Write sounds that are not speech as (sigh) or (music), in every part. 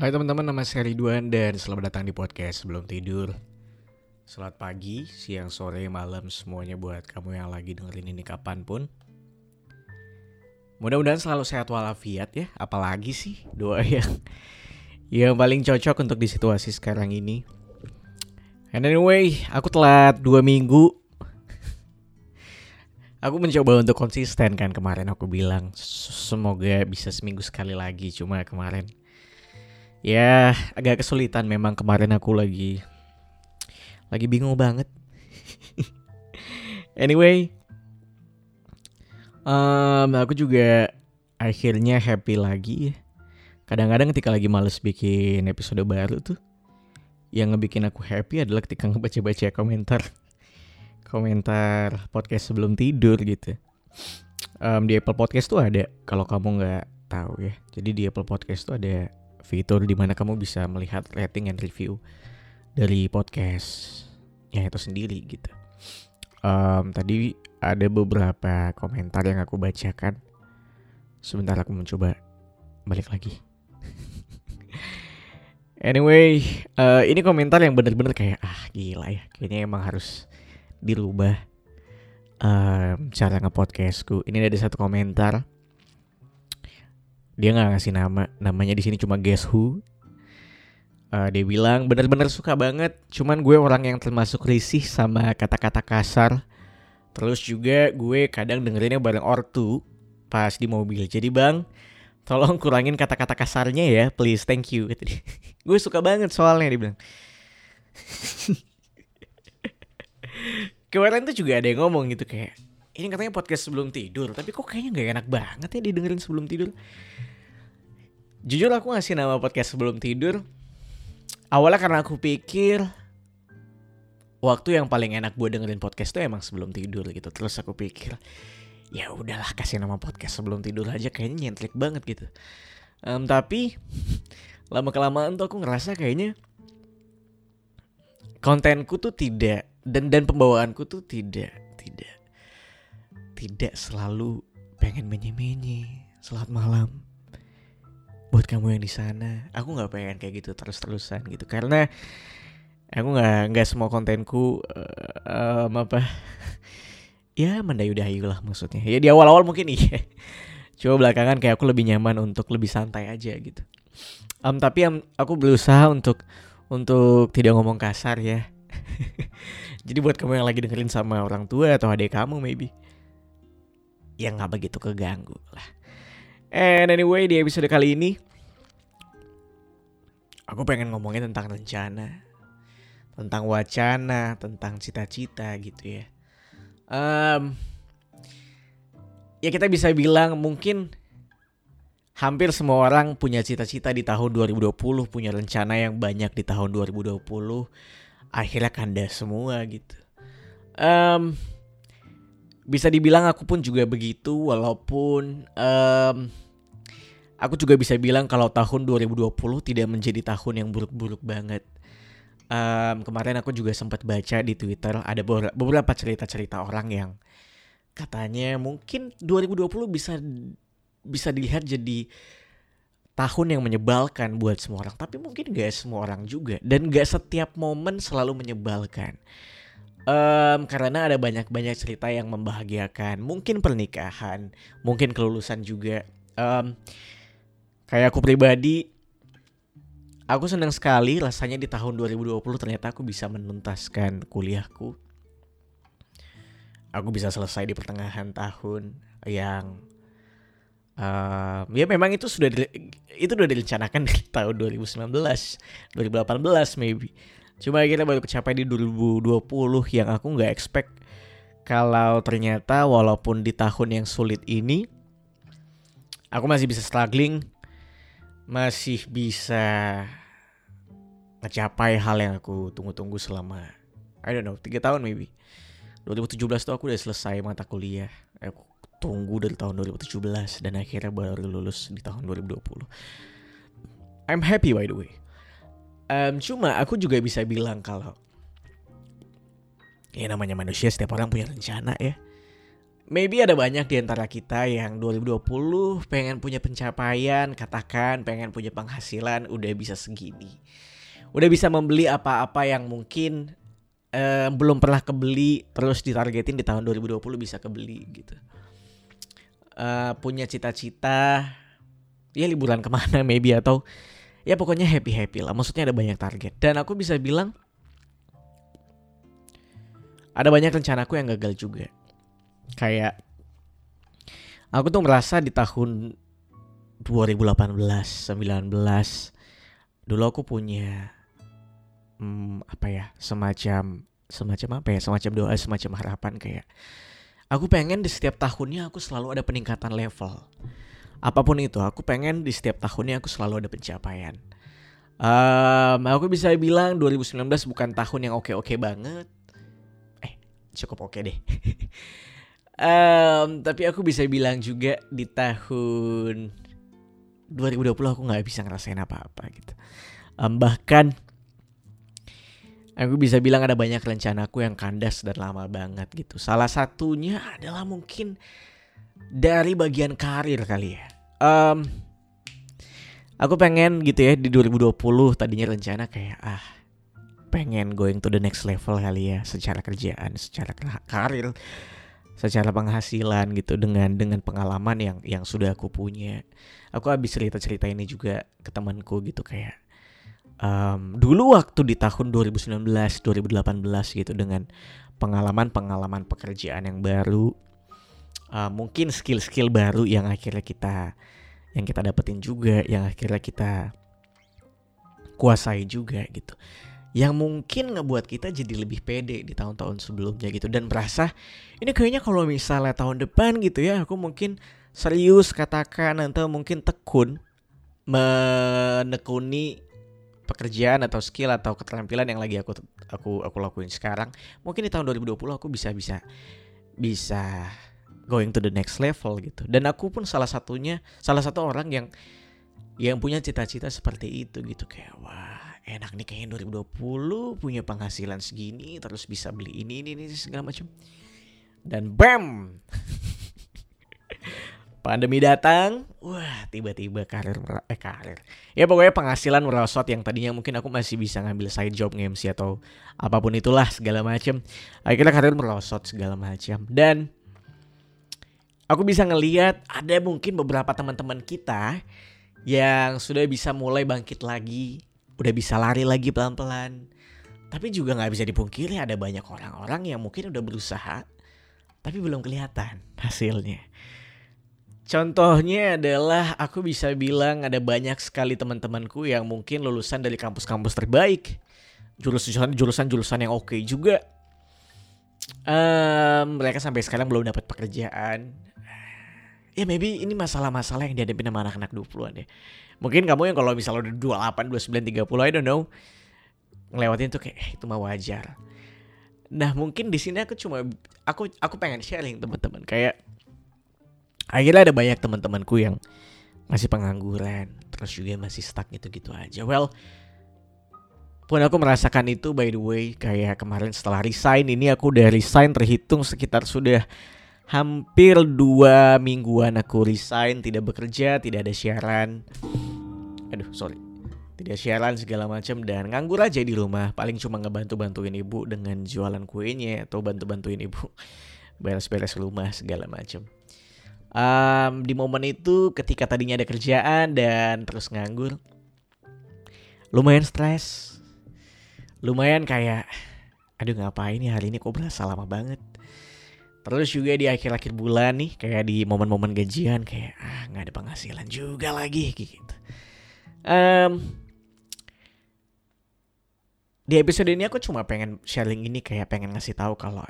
Hai teman-teman, nama saya Ridwan dan selamat datang di podcast Sebelum Tidur. Selamat pagi, siang, sore, malam semuanya buat kamu yang lagi dengerin ini kapan pun. Mudah-mudahan selalu sehat walafiat ya, apalagi sih doa (laughs) yang yang paling cocok untuk di situasi sekarang ini. And anyway, aku telat dua minggu. (laughs) Aku mencoba untuk konsisten kan kemarin aku bilang semoga bisa seminggu sekali lagi cuma kemarin ya agak kesulitan memang kemarin aku lagi lagi bingung banget. (laughs) Anyway um, aku juga akhirnya happy lagi. Kadang-kadang ketika lagi males bikin episode baru tuh yang ngebikin aku happy adalah ketika ngebaca-baca komentar komentar podcast sebelum tidur gitu. Um, di Apple Podcast tuh ada kalau kamu nggak tahu ya. Jadi di Apple Podcast tuh ada fitur di mana kamu bisa melihat rating and review dari podcast yang itu sendiri gitu. Um, tadi ada beberapa komentar yang aku bacakan. Sebentar aku mencoba balik lagi. (laughs) anyway, uh, ini komentar yang bener-bener kayak ah gila ya, kayaknya emang harus dirubah um, cara ngepodcastku. Ini ada satu komentar dia nggak ngasih nama namanya di sini cuma guess who. Uh, dia bilang bener-bener suka banget cuman gue orang yang termasuk risih sama kata-kata kasar. Terus juga gue kadang dengerinnya bareng ortu pas di mobil. Jadi bang tolong kurangin kata-kata kasarnya ya please thank you (laughs) gue suka banget soalnya dia bilang. (laughs) Kemarin tuh juga ada yang ngomong gitu kayak ini katanya podcast sebelum tidur tapi kok kayaknya nggak enak banget ya didengerin sebelum tidur Jujur aku ngasih nama podcast sebelum tidur. Awalnya karena aku pikir Waktu yang paling enak buat dengerin podcast tuh emang sebelum tidur gitu. Terus aku pikir Ya udahlah kasih nama podcast sebelum tidur aja Kayaknya nyentrik banget gitu. Um, Tapi Lama kelamaan tuh aku ngerasa kayaknya Kontenku tuh tidak Dan dan pembawaanku tuh tidak Tidak Tidak selalu pengen menye-menye. Selamat malam buat kamu yang di sana. Aku nggak pengen kayak gitu terus terusan gitu. Karena aku nggak nggak semua kontenku uh, um, apa (laughs) ya mendayu-dayu lah maksudnya. Ya di awal-awal mungkin iya. (laughs) Coba belakangan kayak aku lebih nyaman untuk lebih santai aja gitu. Um, tapi um, aku berusaha untuk untuk tidak ngomong kasar ya. (laughs) Jadi buat kamu yang lagi dengerin sama orang tua atau adik kamu maybe ya nggak begitu keganggu lah And anyway di episode kali ini Aku pengen ngomongin tentang rencana Tentang wacana Tentang cita-cita gitu ya. Um, Ya kita bisa bilang mungkin Hampir semua orang punya cita-cita di tahun 2020 Punya rencana yang banyak di tahun 2020 Akhirnya kandas semua gitu. Um, bisa dibilang aku pun juga begitu walaupun um, aku juga bisa bilang kalau tahun 2020 tidak menjadi tahun yang buruk-buruk banget. Um, kemarin aku juga sempat baca di Twitter ada beberapa cerita-cerita orang yang katanya mungkin 2020 bisa bisa dilihat jadi tahun yang menyebalkan buat semua orang. Tapi mungkin gak semua orang juga. Dan gak setiap momen selalu menyebalkan Um, karena ada banyak-banyak cerita yang membahagiakan, mungkin pernikahan, mungkin kelulusan juga. Um, kayak aku pribadi, aku senang sekali rasanya di tahun 2020 ternyata aku bisa menuntaskan kuliahku. Aku bisa selesai di pertengahan tahun yang uh, ya memang itu sudah di, itu sudah direncanakan (laughs) di tahun 2019, 2018 maybe. Cuma kita baru kecapai di 2020 yang aku nggak expect kalau ternyata walaupun di tahun yang sulit ini aku masih bisa struggling, masih bisa ngecapai hal yang aku tunggu-tunggu selama I don't know, 3 tahun maybe. 2017 tuh aku udah selesai mata kuliah. Aku tunggu dari tahun 2017 dan akhirnya baru lulus di tahun 2020. I'm happy by the way. Um, cuma aku juga bisa bilang kalau ya namanya manusia setiap orang punya rencana ya. maybe ada banyak di antara kita yang 2020 pengen punya pencapaian, katakan pengen punya penghasilan udah bisa segini. Udah bisa membeli apa-apa yang mungkin eh, belum pernah kebeli terus ditargetin di tahun 2020 bisa kebeli gitu. Uh, punya cita-cita ya liburan ke mana maybe atau ya pokoknya happy happy lah. Maksudnya ada banyak target. Dan aku bisa bilang ada banyak rencanaku yang gagal juga. Kayak aku tuh merasa di tahun 2018 19 dulu aku punya hmm, apa ya semacam semacam apa ya semacam doa semacam harapan kayak aku pengen di setiap tahunnya aku selalu ada peningkatan level apa pun itu aku pengen di setiap tahunnya aku selalu ada pencapaian. Um, aku bisa bilang 2019 bukan tahun yang oke-oke banget. Eh cukup oke deh. (laughs) Um, tapi aku bisa bilang juga di tahun 2020 aku nggak bisa ngerasain apa-apa gitu. Um, bahkan aku bisa bilang ada banyak rencanaku yang kandas dan lama banget gitu. Salah satunya adalah mungkin dari bagian karir kali ya. Um, aku pengen gitu ya di 2020 tadinya rencana kayak ah pengen going to the next level kali ya secara kerjaan, secara karir, secara penghasilan gitu dengan dengan pengalaman yang yang sudah aku punya. Aku habis cerita-cerita ini juga ke temanku gitu kayak um, dulu waktu di tahun 2019 2018 gitu dengan pengalaman-pengalaman pekerjaan yang baru uh, mungkin skill-skill baru yang akhirnya kita yang kita dapetin juga yang akhirnya kita kuasai juga gitu. Yang mungkin ngebuat kita jadi lebih pede di tahun-tahun sebelumnya gitu dan merasa ini kayaknya kalau misalnya tahun depan gitu ya aku mungkin serius katakan atau mungkin tekun menekuni pekerjaan atau skill atau keterampilan yang lagi aku aku aku lakuin sekarang mungkin di tahun 2020 aku bisa bisa bisa going to the next level gitu. Dan aku pun salah satunya salah satu orang yang yang punya cita-cita seperti itu gitu. Kayak wah enak nih kayaknya 2020 punya penghasilan segini terus bisa beli ini ini ini segala macam. Dan bam! (laughs) Pandemi datang, wah tiba-tiba karir eh karir. Ya pokoknya penghasilan merosot yang tadinya mungkin aku masih bisa ngambil side job nge-MC atau apa pun itulah segala macam. Akhirnya karir merosot segala macam. Dan aku bisa ngeliat ada mungkin beberapa teman-teman kita yang sudah bisa mulai bangkit lagi, udah bisa lari lagi pelan-pelan. Tapi juga nggak bisa dipungkiri ada banyak orang-orang yang mungkin udah berusaha tapi belum kelihatan hasilnya. Contohnya adalah aku bisa bilang ada banyak sekali teman-temanku yang mungkin lulusan dari kampus-kampus terbaik, jurusan jurusan-jurusan yang oke okay juga. Um, mereka sampai sekarang belum dapat pekerjaan. Ya maybe ini masalah-masalah yang dihadapi sama anak-anak 20-an ya. Mungkin kamu yang kalau misalnya udah 28, 29, 30, I don't know. Ngelewatin tuh kayak eh, itu mah wajar. Nah mungkin di sini aku cuma aku aku pengen sharing teman-teman kayak akhirnya ada banyak teman-temanku yang masih pengangguran terus juga masih stuck gitu-gitu aja well pun aku merasakan itu by the way kayak kemarin setelah resign ini aku udah resign terhitung sekitar sudah hampir dua mingguan aku resign tidak bekerja tidak ada siaran. Aduh sorry. Tidak siaran segala macam dan nganggur aja di rumah. Paling cuma ngebantu bantuin ibu dengan jualan kuenya atau bantu bantuin ibu (laughs) beres-beres rumah segala macam. Um, di momen itu ketika tadinya ada kerjaan dan terus nganggur lumayan stres. Lumayan kayak aduh ngapain ya hari ini? Kok berasa lama banget terus juga di akhir-akhir bulan nih kayak di momen-momen gajian kayak ah nggak ada penghasilan juga lagi gitu. Um, di episode ini aku cuma pengen sharing ini kayak pengen ngasih tahu kalau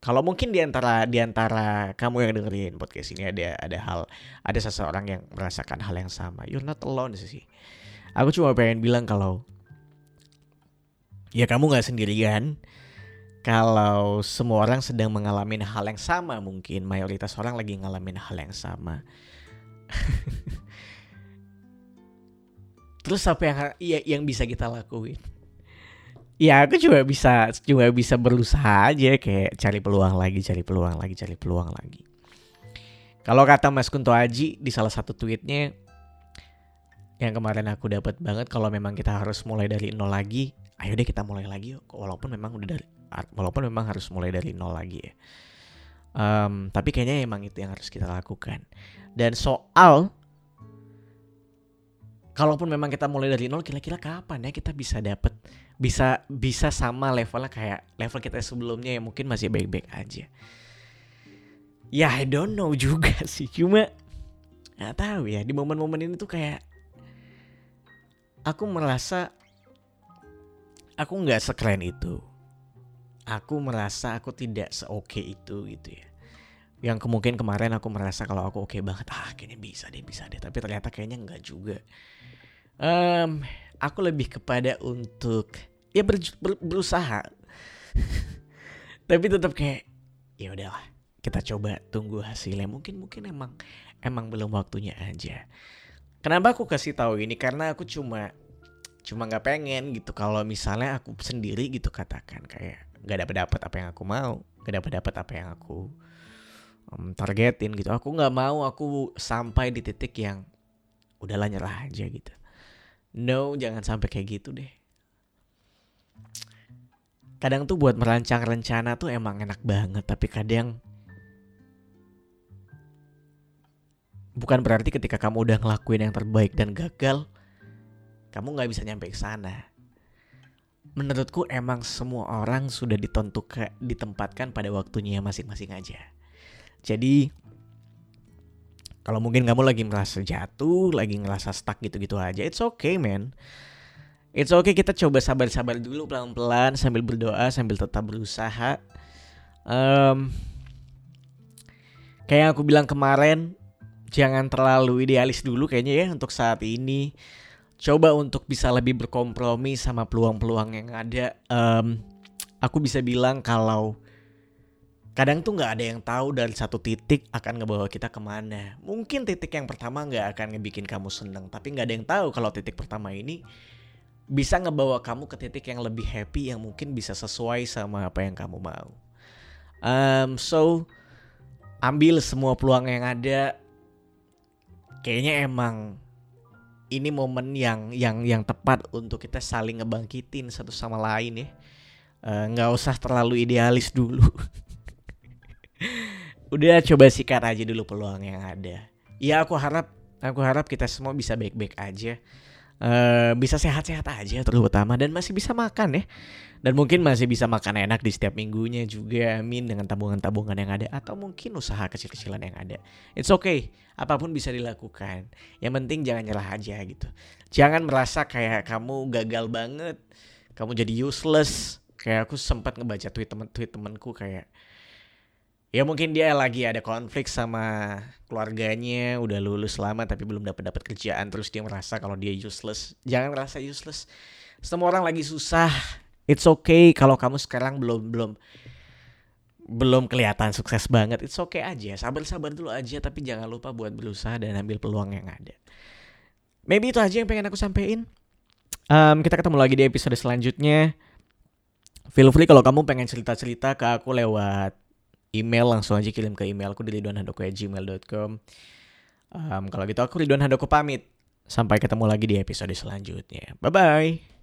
kalau mungkin di antara di antara kamu yang dengerin podcast ini ada ada hal ada seseorang yang merasakan hal yang sama. You're not alone sih aku cuma pengen bilang kalau ya kamu nggak sendirian kalau semua orang sedang mengalami hal yang sama mungkin mayoritas orang lagi ngalamin hal yang sama. (laughs) Terus apa yang ya, yang bisa kita lakuin? Ya aku cuma bisa cuma bisa berusaha aja kayak cari peluang lagi cari peluang lagi cari peluang lagi. Kalau kata Mas Kunto Aji di salah satu tweetnya yang kemarin aku dapat banget kalau memang kita harus mulai dari nol lagi ayo deh kita mulai lagi yuk walaupun memang udah dari walaupun memang harus mulai dari nol lagi ya. Um, tapi kayaknya emang itu yang harus kita lakukan. Dan soal kalaupun memang kita mulai dari nol kira-kira kapan ya kita bisa dapat bisa bisa sama levelnya kayak level kita sebelumnya yang mungkin masih baik-baik aja. Ya I don't know juga (laughs) sih. Cuma nggak tahu ya di momen-momen ini tuh kayak aku merasa aku nggak sekeren itu. Aku merasa aku tidak seoke itu gitu ya. Yang kemungkinan kemarin aku merasa kalau aku oke banget, ah kayaknya bisa deh, bisa deh. Tapi ternyata kayaknya nggak juga. Um, aku lebih kepada untuk ya ber, ber, berusaha. (laughs) Tapi tetap kayak ya udahlah, kita coba tunggu hasilnya. Mungkin mungkin emang emang belum waktunya aja. Kenapa aku kasih tahu ini? Karena aku cuma cuma nggak pengen gitu kalau misalnya aku sendiri gitu katakan kayak nggak dapat dapat apa yang aku mau, nggak dapat dapat apa yang aku um, targetin gitu. Aku nggak mau aku sampai di titik yang udahlah nyerah aja gitu. No, jangan sampai kayak gitu deh. Kadang tuh buat merancang rencana tuh emang enak banget, tapi kadang bukan berarti ketika kamu udah ngelakuin yang terbaik dan gagal, kamu nggak bisa nyampe ke sana. Menurutku emang semua orang sudah ditentukan, ditempatkan pada waktunya masing-masing aja. Jadi kalau mungkin kamu lagi merasa jatuh, lagi ngerasa stuck gitu-gitu aja, it's okay man. It's okay kita coba sabar-sabar dulu pelan-pelan sambil berdoa sambil tetap berusaha. Um, kayak yang aku bilang kemarin, jangan terlalu idealis dulu kayaknya ya untuk saat ini. Coba untuk bisa lebih berkompromi sama peluang-peluang yang ada. Um, aku bisa bilang kalau kadang tuh nggak ada yang tahu dari satu titik akan ngebawa kita ke mana. Mungkin titik yang pertama nggak akan ngebikin kamu seneng, tapi nggak ada yang tahu kalau titik pertama ini bisa ngebawa kamu ke titik yang lebih happy yang mungkin bisa sesuai sama apa yang kamu mau. Um, so ambil semua peluang yang ada, kayaknya emang ini momen yang yang yang tepat untuk kita saling ngebangkitin satu sama lain ya. Eh, nggak uh, usah terlalu idealis dulu. (laughs) Udah coba sikat aja dulu peluang yang ada. Ya aku harap aku harap kita semua bisa baik-baik aja. Uh, bisa sehat-sehat aja terutama dan masih bisa makan ya dan mungkin masih bisa makan enak di setiap minggunya juga amin dengan tabungan-tabungan yang ada atau mungkin usaha kecil-kecilan yang ada. It's okay apa pun bisa dilakukan. Yang penting jangan nyerah aja gitu. Jangan merasa kayak kamu gagal banget kamu jadi useless. Kayak aku sempat ngebaca tweet temen tweet temanku kayak ya mungkin dia lagi ada konflik sama keluarganya udah lulus lama tapi belum dapat dapat kerjaan terus dia merasa kalau dia useless. Jangan merasa useless. Semua orang lagi susah it's okay kalau kamu sekarang belum belum belum kelihatan sukses banget. It's okay aja. Sabar-sabar dulu aja tapi jangan lupa buat berusaha dan ambil peluang yang ada. Maybe itu aja yang pengen aku sampaikan um, kita ketemu lagi di episode selanjutnya. Feel free kalau kamu pengen cerita-cerita ke aku lewat email langsung aja kirim ke emailku di ridwanhandoko@gmail.com um, kalau gitu aku Ridwan Handoko pamit. Sampai ketemu lagi di episode selanjutnya. Bye bye